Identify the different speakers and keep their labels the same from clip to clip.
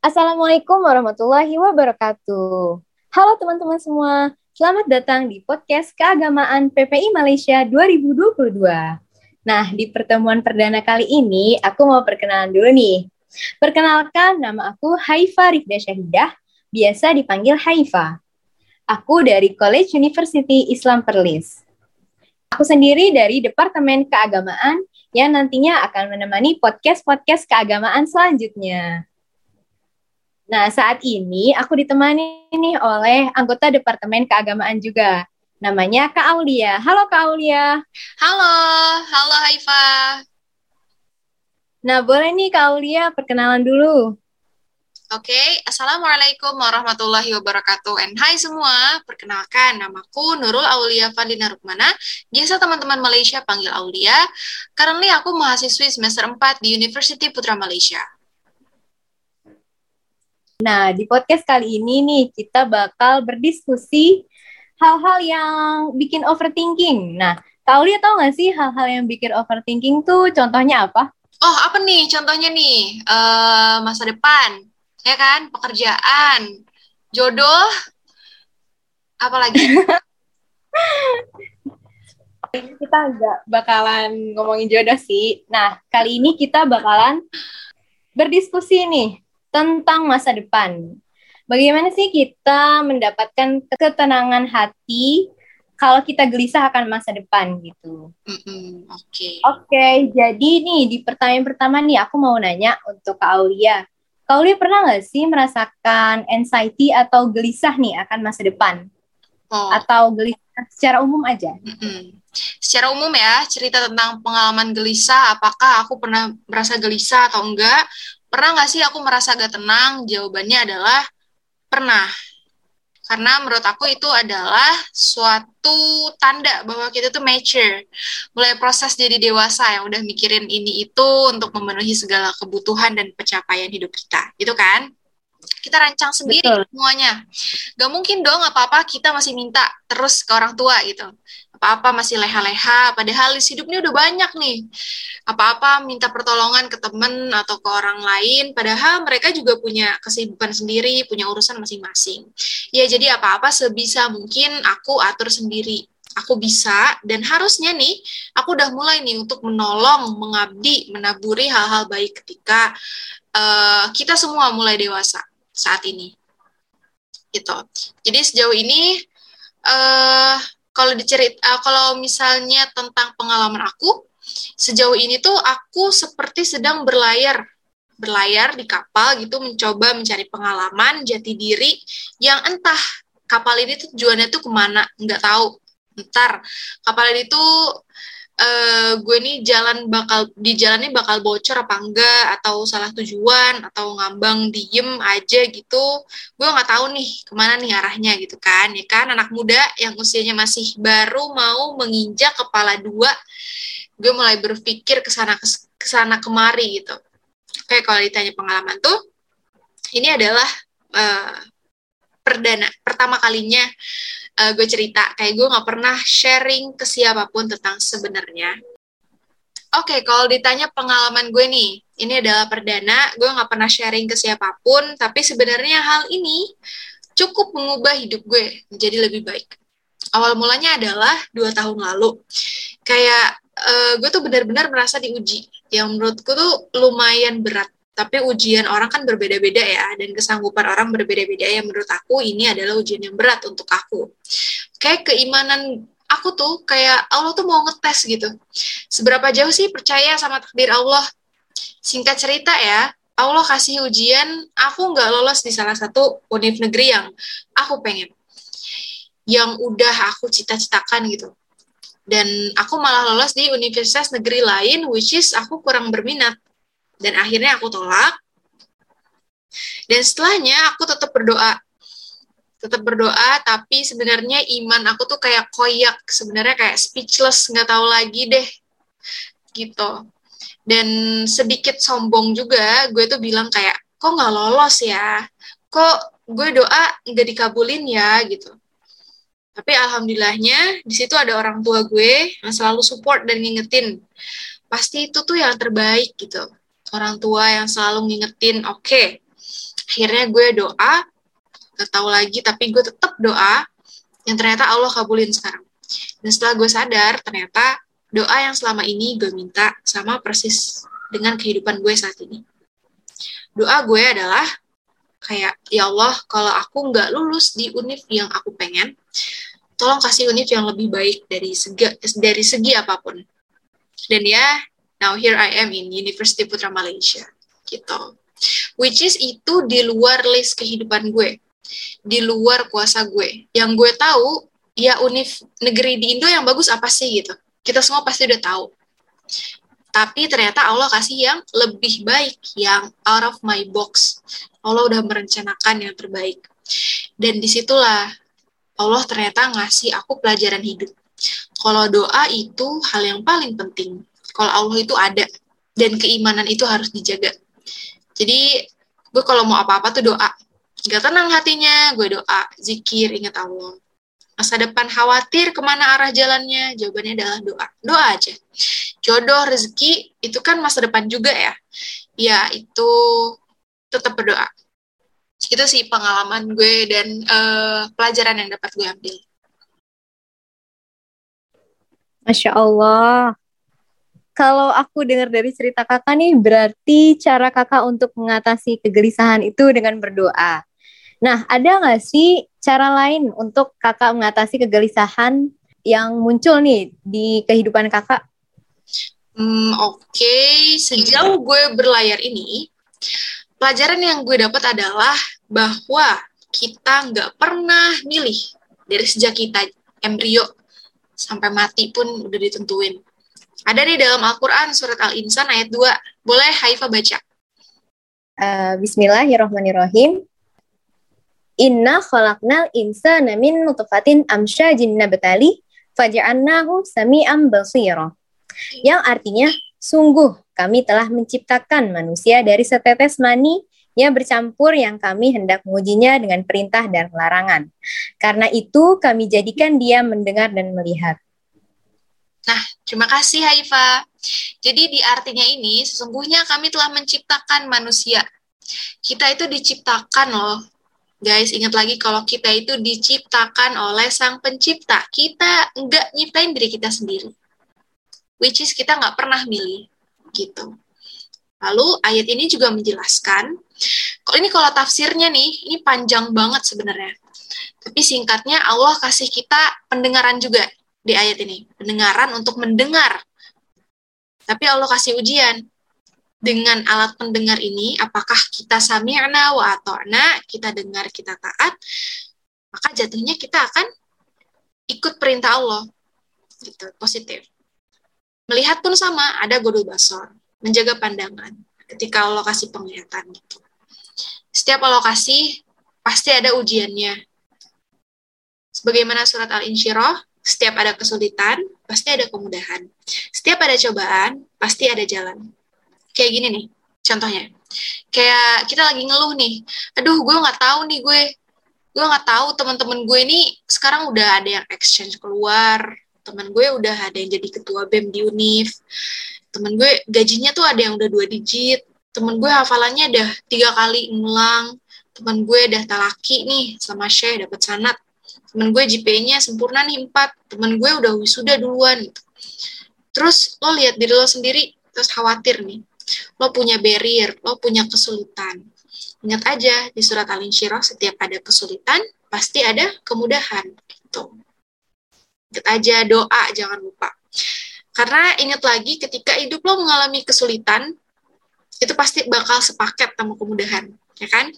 Speaker 1: Assalamualaikum warahmatullahi wabarakatuh. Halo teman-teman semua, selamat datang di podcast Keagamaan PPI Malaysia 2022. Nah, di pertemuan perdana kali ini, aku mau perkenalan dulu nih. Perkenalkan, nama aku Haifa Rifda Syahidah, biasa dipanggil Haifa. Aku dari College University Islam Perlis. Aku sendiri dari Departemen Keagamaan yang nantinya akan menemani podcast-podcast keagamaan selanjutnya. Nah, saat ini aku ditemani nih oleh anggota Departemen Keagamaan juga. Namanya Kak Aulia. Halo Kak Aulia.
Speaker 2: Halo, halo Haifa.
Speaker 1: Nah, boleh nih Kak Aulia perkenalan dulu.
Speaker 2: Oke, okay. Assalamualaikum warahmatullahi wabarakatuh. And hai semua, perkenalkan namaku Nurul Aulia Fadlina Rukmana, biasa teman-teman Malaysia panggil Aulia. Currently aku mahasiswi semester 4 di University Putra Malaysia.
Speaker 1: Nah, di podcast kali ini nih kita bakal berdiskusi hal-hal yang bikin overthinking. Nah, Kak Aulia tahu nggak sih hal-hal yang bikin overthinking tuh contohnya apa?
Speaker 2: Oh, apa nih contohnya nih? Uh, masa depan, ya kan pekerjaan jodoh apalagi
Speaker 1: kita nggak bakalan ngomongin jodoh sih nah kali ini kita bakalan berdiskusi nih tentang masa depan bagaimana sih kita mendapatkan ketenangan hati kalau kita gelisah akan masa depan gitu.
Speaker 2: Oke. Mm Oke,
Speaker 1: okay. okay, jadi nih di pertanyaan pertama nih aku mau nanya untuk Kak Aulia. Kaulia pernah nggak sih merasakan anxiety atau gelisah nih akan masa depan? Oh. Atau gelisah secara umum aja?
Speaker 2: Mm-mm. Secara umum ya, cerita tentang pengalaman gelisah, apakah aku pernah merasa gelisah atau enggak? Pernah nggak sih aku merasa gak tenang? Jawabannya adalah pernah. Karena menurut aku itu adalah suatu tanda bahwa kita tuh mature. Mulai proses jadi dewasa yang udah mikirin ini itu untuk memenuhi segala kebutuhan dan pencapaian hidup kita. Gitu kan? Kita rancang sendiri Betul. semuanya. Gak mungkin dong apa-apa kita masih minta terus ke orang tua gitu apa-apa masih leha-leha, padahal list hidup ini udah banyak nih. Apa-apa minta pertolongan ke temen atau ke orang lain, padahal mereka juga punya kesibukan sendiri, punya urusan masing-masing. Ya jadi apa-apa sebisa mungkin aku atur sendiri. Aku bisa dan harusnya nih aku udah mulai nih untuk menolong, mengabdi, menaburi hal-hal baik ketika uh, kita semua mulai dewasa saat ini. Gitu. Jadi sejauh ini uh, kalau dicerit uh, kalau misalnya tentang pengalaman aku sejauh ini tuh aku seperti sedang berlayar. Berlayar di kapal gitu mencoba mencari pengalaman jati diri yang entah kapal ini tujuannya tuh ke mana nggak tahu. Ntar kapal ini tuh uh, gue nih jalan bakal di jalannya bakal bocor apa enggak atau salah tujuan atau ngambang diem aja gitu. Gue nggak tahu nih ke mana nih arahnya gitu kan ya kan? Anak muda yang usianya masih baru mau menginjak kepala dua gue mulai berpikir ke sana ke sana kemari gitu. Kayak kalau ditanya pengalaman tuh ini adalah uh, perdana pertama kalinya uh, gue cerita. Kayak gue nggak pernah sharing ke siapa pun tentang sebenarnya. Oke, okay, kalau ditanya pengalaman gue nih, ini adalah perdana, gue nggak pernah sharing ke siapa pun, tapi sebenarnya hal ini cukup mengubah hidup gue menjadi lebih baik. Awal mulanya adalah dua tahun lalu, kayak uh, gue tuh benar-benar merasa diuji, yang menurutku tuh lumayan berat tapi ujian orang kan berbeda-beda ya dan kesanggupan orang berbeda-beda yang menurut aku ini adalah ujian yang berat untuk aku. Kayak keimanan aku tuh kayak Allah tuh mau ngetes gitu. Seberapa jauh sih percaya sama takdir Allah? Singkat cerita ya Allah kasih ujian aku nggak lolos di salah satu univ negeri yang aku pengen. Yang udah aku cita-citakan gitu. Dan aku malah lolos di universitas negeri lain which is aku kurang berminat dan akhirnya aku tolak. Dan setelahnya aku tetap berdoa. Tetap berdoa tapi sebenarnya iman aku tuh kayak koyak. Sebenarnya kayak speechless nggak tahu lagi deh. Gitu. Dan sedikit sombong juga gue tuh bilang kayak kok nggak lolos ya? Kok gue doa nggak dikabulin ya? Gitu. Tapi alhamdulillahnya di situ ada orang tua gue yang selalu support dan ngingetin. Pasti itu tuh yang terbaik gitu orang tua yang selalu ngingetin, oke, okay, akhirnya gue doa gak tahu lagi tapi gue tetap doa yang ternyata Allah kabulin sekarang. Dan setelah gue sadar ternyata doa yang selama ini gue minta sama persis dengan kehidupan gue saat ini. Doa gue adalah kayak ya Allah kalau aku nggak lulus di univ yang aku pengen tolong kasih univ yang lebih baik dari segi dari segi apa pun. Dan ya now here I am in University Putra Malaysia gitu which is itu di luar list kehidupan gue di luar kuasa gue yang gue tahu ya univ negeri di Indo yang bagus apa sih gitu kita semua pasti udah tahu tapi ternyata Allah kasih yang lebih baik, yang out of my box. Allah udah merencanakan yang terbaik. Dan di situlah Allah ternyata ngasih aku pelajaran hidup. Kalau doa itu hal yang paling penting. Kalau Allah itu ada, dan keimanan itu harus dijaga. Jadi, gue kalau mau apa-apa tuh doa. Gak tenang hatinya, gue doa, zikir, ingat Allah. Masa depan khawatir ke mana arah jalannya jawabannya adalah doa. Doa aja. Jodoh rezeki itu kan masa depan juga ya. Ya itu tetap berdoa. Itu sih pengalaman gue dan uh, pelajaran yang dapat gue ambil.
Speaker 1: Masya Allah kalau aku dengar dari cerita kakak nih berarti cara kakak untuk mengatasi kegelisahan itu dengan berdoa Nah, ada nggak sih cara lain untuk kakak mengatasi kegelisahan yang muncul nih di kehidupan kakak?
Speaker 2: Hmm, Oke, okay. sejauh gue berlayar ini, pelajaran yang gue dapat adalah bahwa kita nggak pernah milih dari sejak kita embrio sampai mati pun udah ditentuin. Ada nih dalam Al-Quran surat Al-Insan ayat 2. Boleh Haifa baca?
Speaker 1: Uh, Bismillahirrahmanirrahim. Inna khalaqnal insana min nutfatin amsyajin nabtali faja'annahu sami'an basira. Yang artinya, sungguh kami telah menciptakan manusia dari setetes mani yang bercampur yang kami hendak mengujinya dengan perintah dan larangan. Karena itu kami jadikan dia mendengar dan melihat.
Speaker 2: Nah, terima kasih Haifa. Jadi di artinya ini, sesungguhnya kami telah menciptakan manusia. Kita itu diciptakan loh Guys, ingat lagi kalau kita itu diciptakan oleh sang pencipta. Kita nggak nyiptain diri kita sendiri. Which is kita nggak pernah milih. Gitu. Lalu ayat ini juga menjelaskan, kalau ini kalau tafsirnya nih, ini panjang banget sebenarnya. Tapi singkatnya Allah kasih kita pendengaran juga di ayat ini. Pendengaran untuk mendengar. Tapi Allah kasih ujian dengan alat pendengar ini, apakah kita sami'na wa ato'na, kita dengar, kita taat, maka jatuhnya kita akan ikut perintah Allah. Gitu, positif. Melihat pun sama, ada godul basor, menjaga pandangan ketika Allah kasih penglihatan gitu. Setiap Allah kasih, pasti ada ujiannya. Sebagaimana surat Al-Insyirah, setiap ada kesulitan, pasti ada kemudahan. Setiap ada cobaan, pasti ada jalan. Kayak gini nih contohnya. Kayak kita lagi ngeluh nih aduh gue nggak tahu nih gue. Gue nggak tahu teman-teman gue ini sekarang udah ada yang exchange keluar. Teman gue udah ada yang jadi ketua bem di univ teman gue gajinya tuh ada yang udah dua digit. Teman gue hafalannya udah tiga kali ngulang. Teman gue udah talaki nih sama Syekh dapat sanat teman gue GPA-nya sempurna nih empat teman gue udah wisuda duluan gitu. terus lo lihat diri lo sendiri terus khawatir nih lo punya barrier, lo punya kesulitan. Ingat aja di surat Al-Insyirah setiap ada kesulitan pasti ada kemudahan gitu. Ingat aja doa jangan lupa. Karena ingat lagi ketika hidup lo mengalami kesulitan itu pasti bakal sepaket sama kemudahan, ya kan?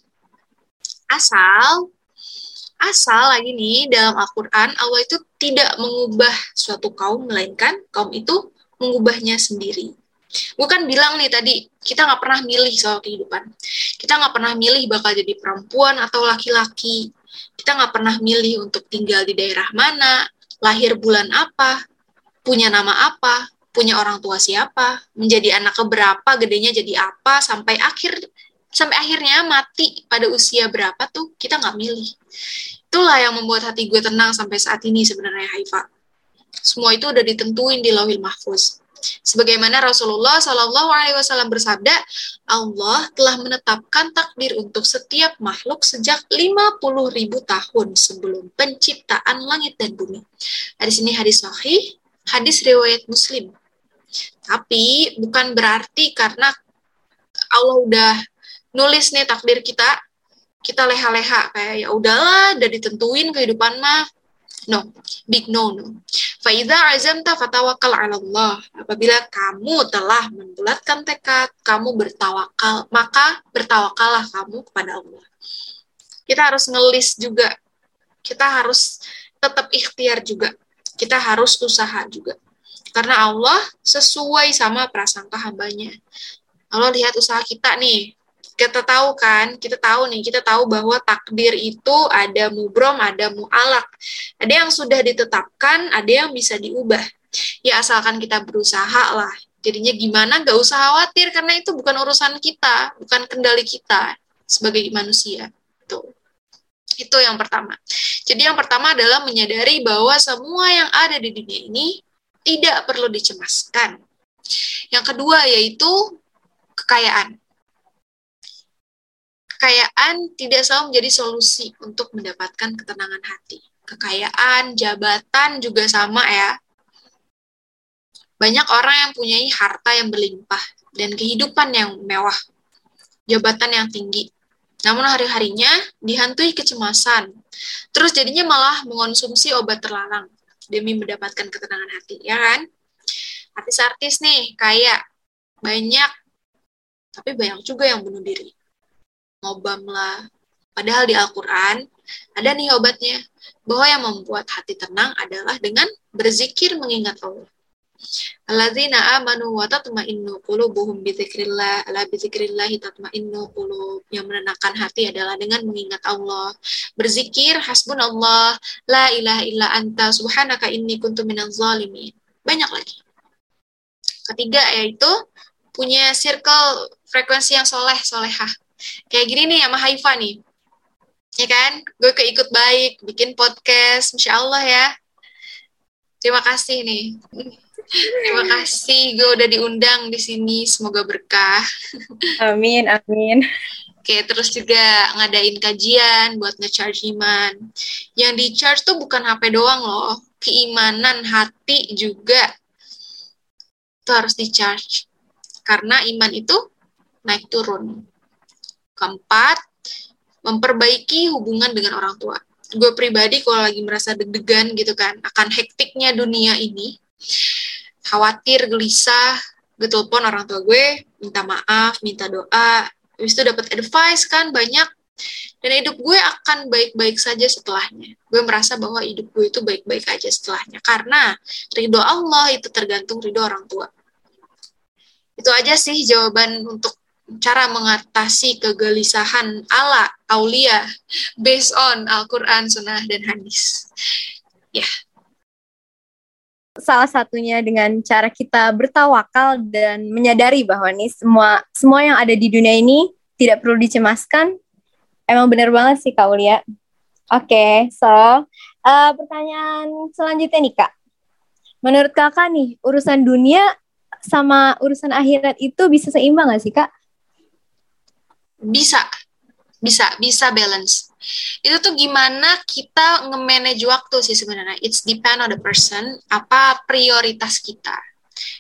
Speaker 2: Asal asal lagi nih dalam Al-Qur'an Allah itu tidak mengubah suatu kaum melainkan kaum itu mengubahnya sendiri. Gue kan bilang nih tadi, kita nggak pernah milih soal kehidupan. Kita nggak pernah milih bakal jadi perempuan atau laki-laki. Kita nggak pernah milih untuk tinggal di daerah mana, lahir bulan apa, punya nama apa, punya orang tua siapa, menjadi anak keberapa, gedenya jadi apa, sampai akhir sampai akhirnya mati pada usia berapa tuh kita nggak milih. Itulah yang membuat hati gue tenang sampai saat ini sebenarnya Haifa. Semua itu udah ditentuin di Lauhil Mahfuz Sebagaimana Rasulullah Shallallahu Alaihi Wasallam bersabda, Allah telah menetapkan takdir untuk setiap makhluk sejak 50 ribu tahun sebelum penciptaan langit dan bumi. Hadis ini hadis sahih, hadis riwayat Muslim. Tapi bukan berarti karena Allah udah nulis nih takdir kita, kita leha-leha kayak ya udahlah, udah ditentuin kehidupan mah, No, big no no. Faiza azamta fatawakal ala Allah. Apabila kamu telah membulatkan tekad, kamu bertawakal, maka bertawakallah kamu kepada Allah. Kita harus ngelis juga. Kita harus tetap ikhtiar juga. Kita harus usaha juga. Karena Allah sesuai sama prasangka hambanya. Allah lihat usaha kita nih, kita tahu kan, kita tahu nih, kita tahu bahwa takdir itu ada mubrom, ada mu'alak. Ada yang sudah ditetapkan, ada yang bisa diubah. Ya asalkan kita berusaha lah. Jadinya gimana gak usah khawatir karena itu bukan urusan kita, bukan kendali kita sebagai manusia. Tuh. Itu yang pertama. Jadi yang pertama adalah menyadari bahwa semua yang ada di dunia ini tidak perlu dicemaskan. Yang kedua yaitu kekayaan kekayaan tidak selalu menjadi solusi untuk mendapatkan ketenangan hati. Kekayaan, jabatan juga sama ya. Banyak orang yang punya harta yang berlimpah dan kehidupan yang mewah, jabatan yang tinggi. Namun hari-harinya dihantui kecemasan. Terus jadinya malah mengonsumsi obat terlarang demi mendapatkan ketenangan hati, ya kan? Artis-artis nih, kayak banyak, tapi banyak juga yang bunuh diri ngobam lah. Padahal di Al-Quran ada nih obatnya, bahwa yang membuat hati tenang adalah dengan berzikir mengingat Allah. Alladzina amanu wa tatma'innu qulubuhum bi dzikrillah ala bi dzikrillah tatma'innu qulub. Yang menenangkan hati adalah dengan mengingat Allah. Berzikir hasbunallah. La ilaha illa anta subhanaka inni kuntu minaz zalimin. Banyak lagi. Ketiga yaitu punya circle frekuensi yang soleh solehah Kayak gini nih sama Haifa nih. Ya kan? Gue keikut baik, bikin podcast, Insya Allah ya. Terima kasih nih. Terima kasih, gue udah diundang di sini. Semoga berkah.
Speaker 1: Amin, amin.
Speaker 2: Oke, terus juga ngadain kajian buat nge-charge iman. Yang di-charge tuh bukan HP doang loh. Keimanan hati juga. Itu harus di-charge. Karena iman itu naik turun. Keempat, memperbaiki hubungan dengan orang tua. Gue pribadi kalau lagi merasa deg-degan gitu kan, akan hektiknya dunia ini, khawatir, gelisah, gue telepon orang tua gue, minta maaf, minta doa, habis itu dapat advice kan banyak, dan hidup gue akan baik-baik saja setelahnya. Gue merasa bahwa hidup gue itu baik-baik aja setelahnya, karena ridho Allah itu tergantung ridho orang tua. Itu aja sih jawaban untuk cara mengatasi kegelisahan ala aulia based on Al-Quran, Sunnah, dan Hadis. Ya.
Speaker 1: Salah satunya dengan cara kita bertawakal dan menyadari bahwa nih semua semua yang ada di dunia ini tidak perlu dicemaskan. Emang benar banget sih Kak Ulia. Oke, okay, so uh, pertanyaan selanjutnya nih Kak. Menurut Kakak nih, urusan dunia sama urusan akhirat itu bisa seimbang gak sih Kak?
Speaker 2: Bisa. Bisa bisa balance. Itu tuh gimana kita nge-manage waktu sih sebenarnya. It's depend on the person apa prioritas kita.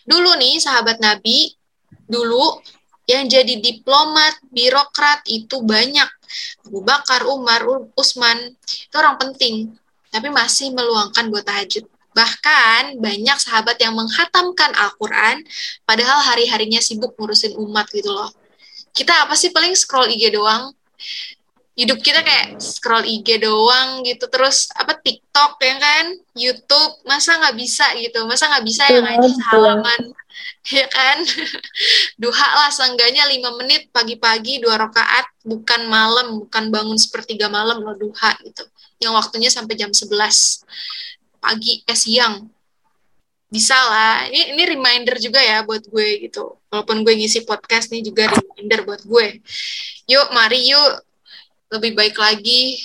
Speaker 2: Dulu nih sahabat nabi dulu yang jadi diplomat birokrat itu banyak. Abu Bakar Umar Usman itu orang penting tapi masih meluangkan buat tahajud. Bahkan banyak sahabat yang menghatamkan Al-Quran, padahal hari-harinya sibuk ngurusin umat gitu loh kita apa sih paling scroll IG doang. Hidup kita kayak scroll IG doang gitu. Terus apa TikTok ya kan? YouTube masa nggak bisa gitu? Masa nggak bisa yang ngaji halaman? Ya kan? Duha lah seenggaknya lima menit pagi-pagi dua rakaat bukan malam bukan bangun sepertiga malam loh duha gitu. Yang waktunya sampai jam 11 pagi eh siang. Bisa lah. Ini ini reminder juga ya buat gue gitu. Walaupun gue ngisi podcast nih juga reminder buat gue. Yuk mari yuk. Lebih baik lagi.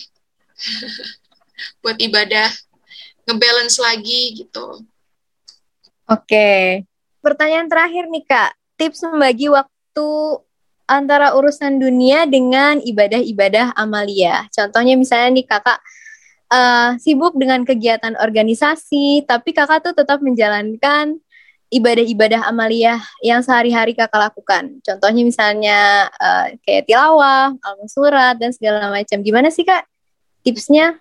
Speaker 2: Buat ibadah. Ngebalance lagi gitu.
Speaker 1: Oke. Pertanyaan terakhir nih Kak, tips membagi waktu antara urusan dunia dengan ibadah-ibadah amalia. Contohnya misalnya nih Kakak uh, sibuk dengan kegiatan organisasi, tapi Kakak tuh tetap menjalankan ibadah-ibadah amaliyah yang sehari-hari kakak lakukan. Contohnya misalnya uh, kayak tilawah, al surat dan segala macam. Gimana sih kak tipsnya?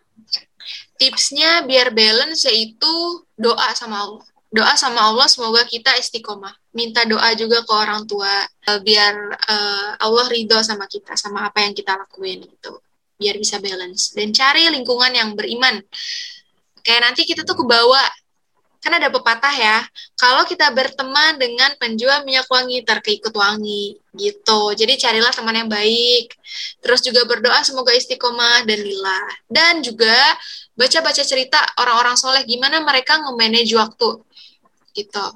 Speaker 2: Tipsnya biar balance yaitu doa sama Allah. Doa sama Allah semoga kita istiqomah. Minta doa juga ke orang tua uh, biar uh, Allah ridho sama kita sama apa yang kita lakuin itu. Biar bisa balance dan cari lingkungan yang beriman. Kayak nanti kita tuh kebawa kan ada pepatah ya, kalau kita berteman dengan penjual minyak wangi, terkeikut wangi, gitu. Jadi carilah teman yang baik. Terus juga berdoa semoga istiqomah dan lillah. Dan juga baca-baca cerita orang-orang soleh, gimana mereka nge-manage waktu, gitu.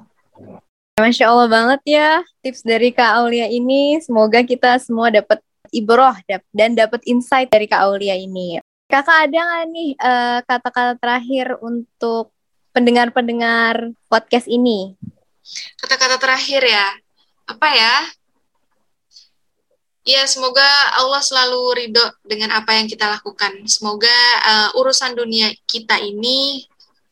Speaker 1: Masya Allah banget ya tips dari Kak Aulia ini. Semoga kita semua dapat ibroh dan dapat insight dari Kak Aulia ini. Kakak ada nggak nih eh, kata-kata uh, terakhir untuk pendengar-pendengar podcast ini?
Speaker 2: Kata-kata terakhir ya, apa ya? Ya, semoga Allah selalu ridho dengan apa yang kita lakukan. Semoga uh, urusan dunia kita ini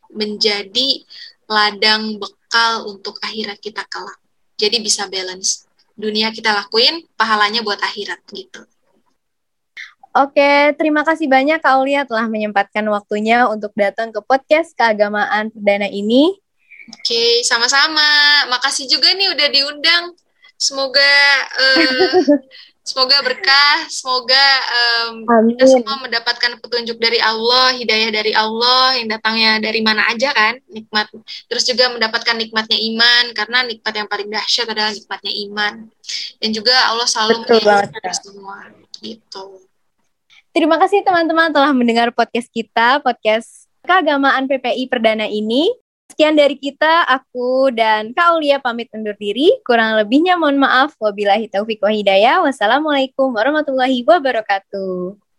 Speaker 2: menjadi ladang bekal untuk akhirat kita kelak. Jadi bisa balance. Dunia kita lakuin, pahalanya buat akhirat gitu.
Speaker 1: Oke, terima kasih banyak Kak Aulia telah menyempatkan waktunya untuk datang ke podcast keagamaan perdana ini.
Speaker 2: Oke, sama-sama. Makasih juga nih udah diundang. Semoga uh, semoga berkah, semoga um, kita semua mendapatkan petunjuk dari Allah, hidayah dari Allah yang datangnya dari mana aja kan, nikmat. Terus juga mendapatkan nikmatnya iman karena nikmat yang paling dahsyat adalah nikmatnya iman. Dan juga Allah selalu mengingatkan semua gitu.
Speaker 1: Terima kasih teman-teman telah mendengar podcast kita, podcast keagamaan PPI Perdana ini. Sekian dari kita, aku dan Kak Aulia pamit undur diri. Kurang lebihnya mohon maaf. Wabillahi taufiq wa hidayah. Wassalamualaikum warahmatullahi wabarakatuh.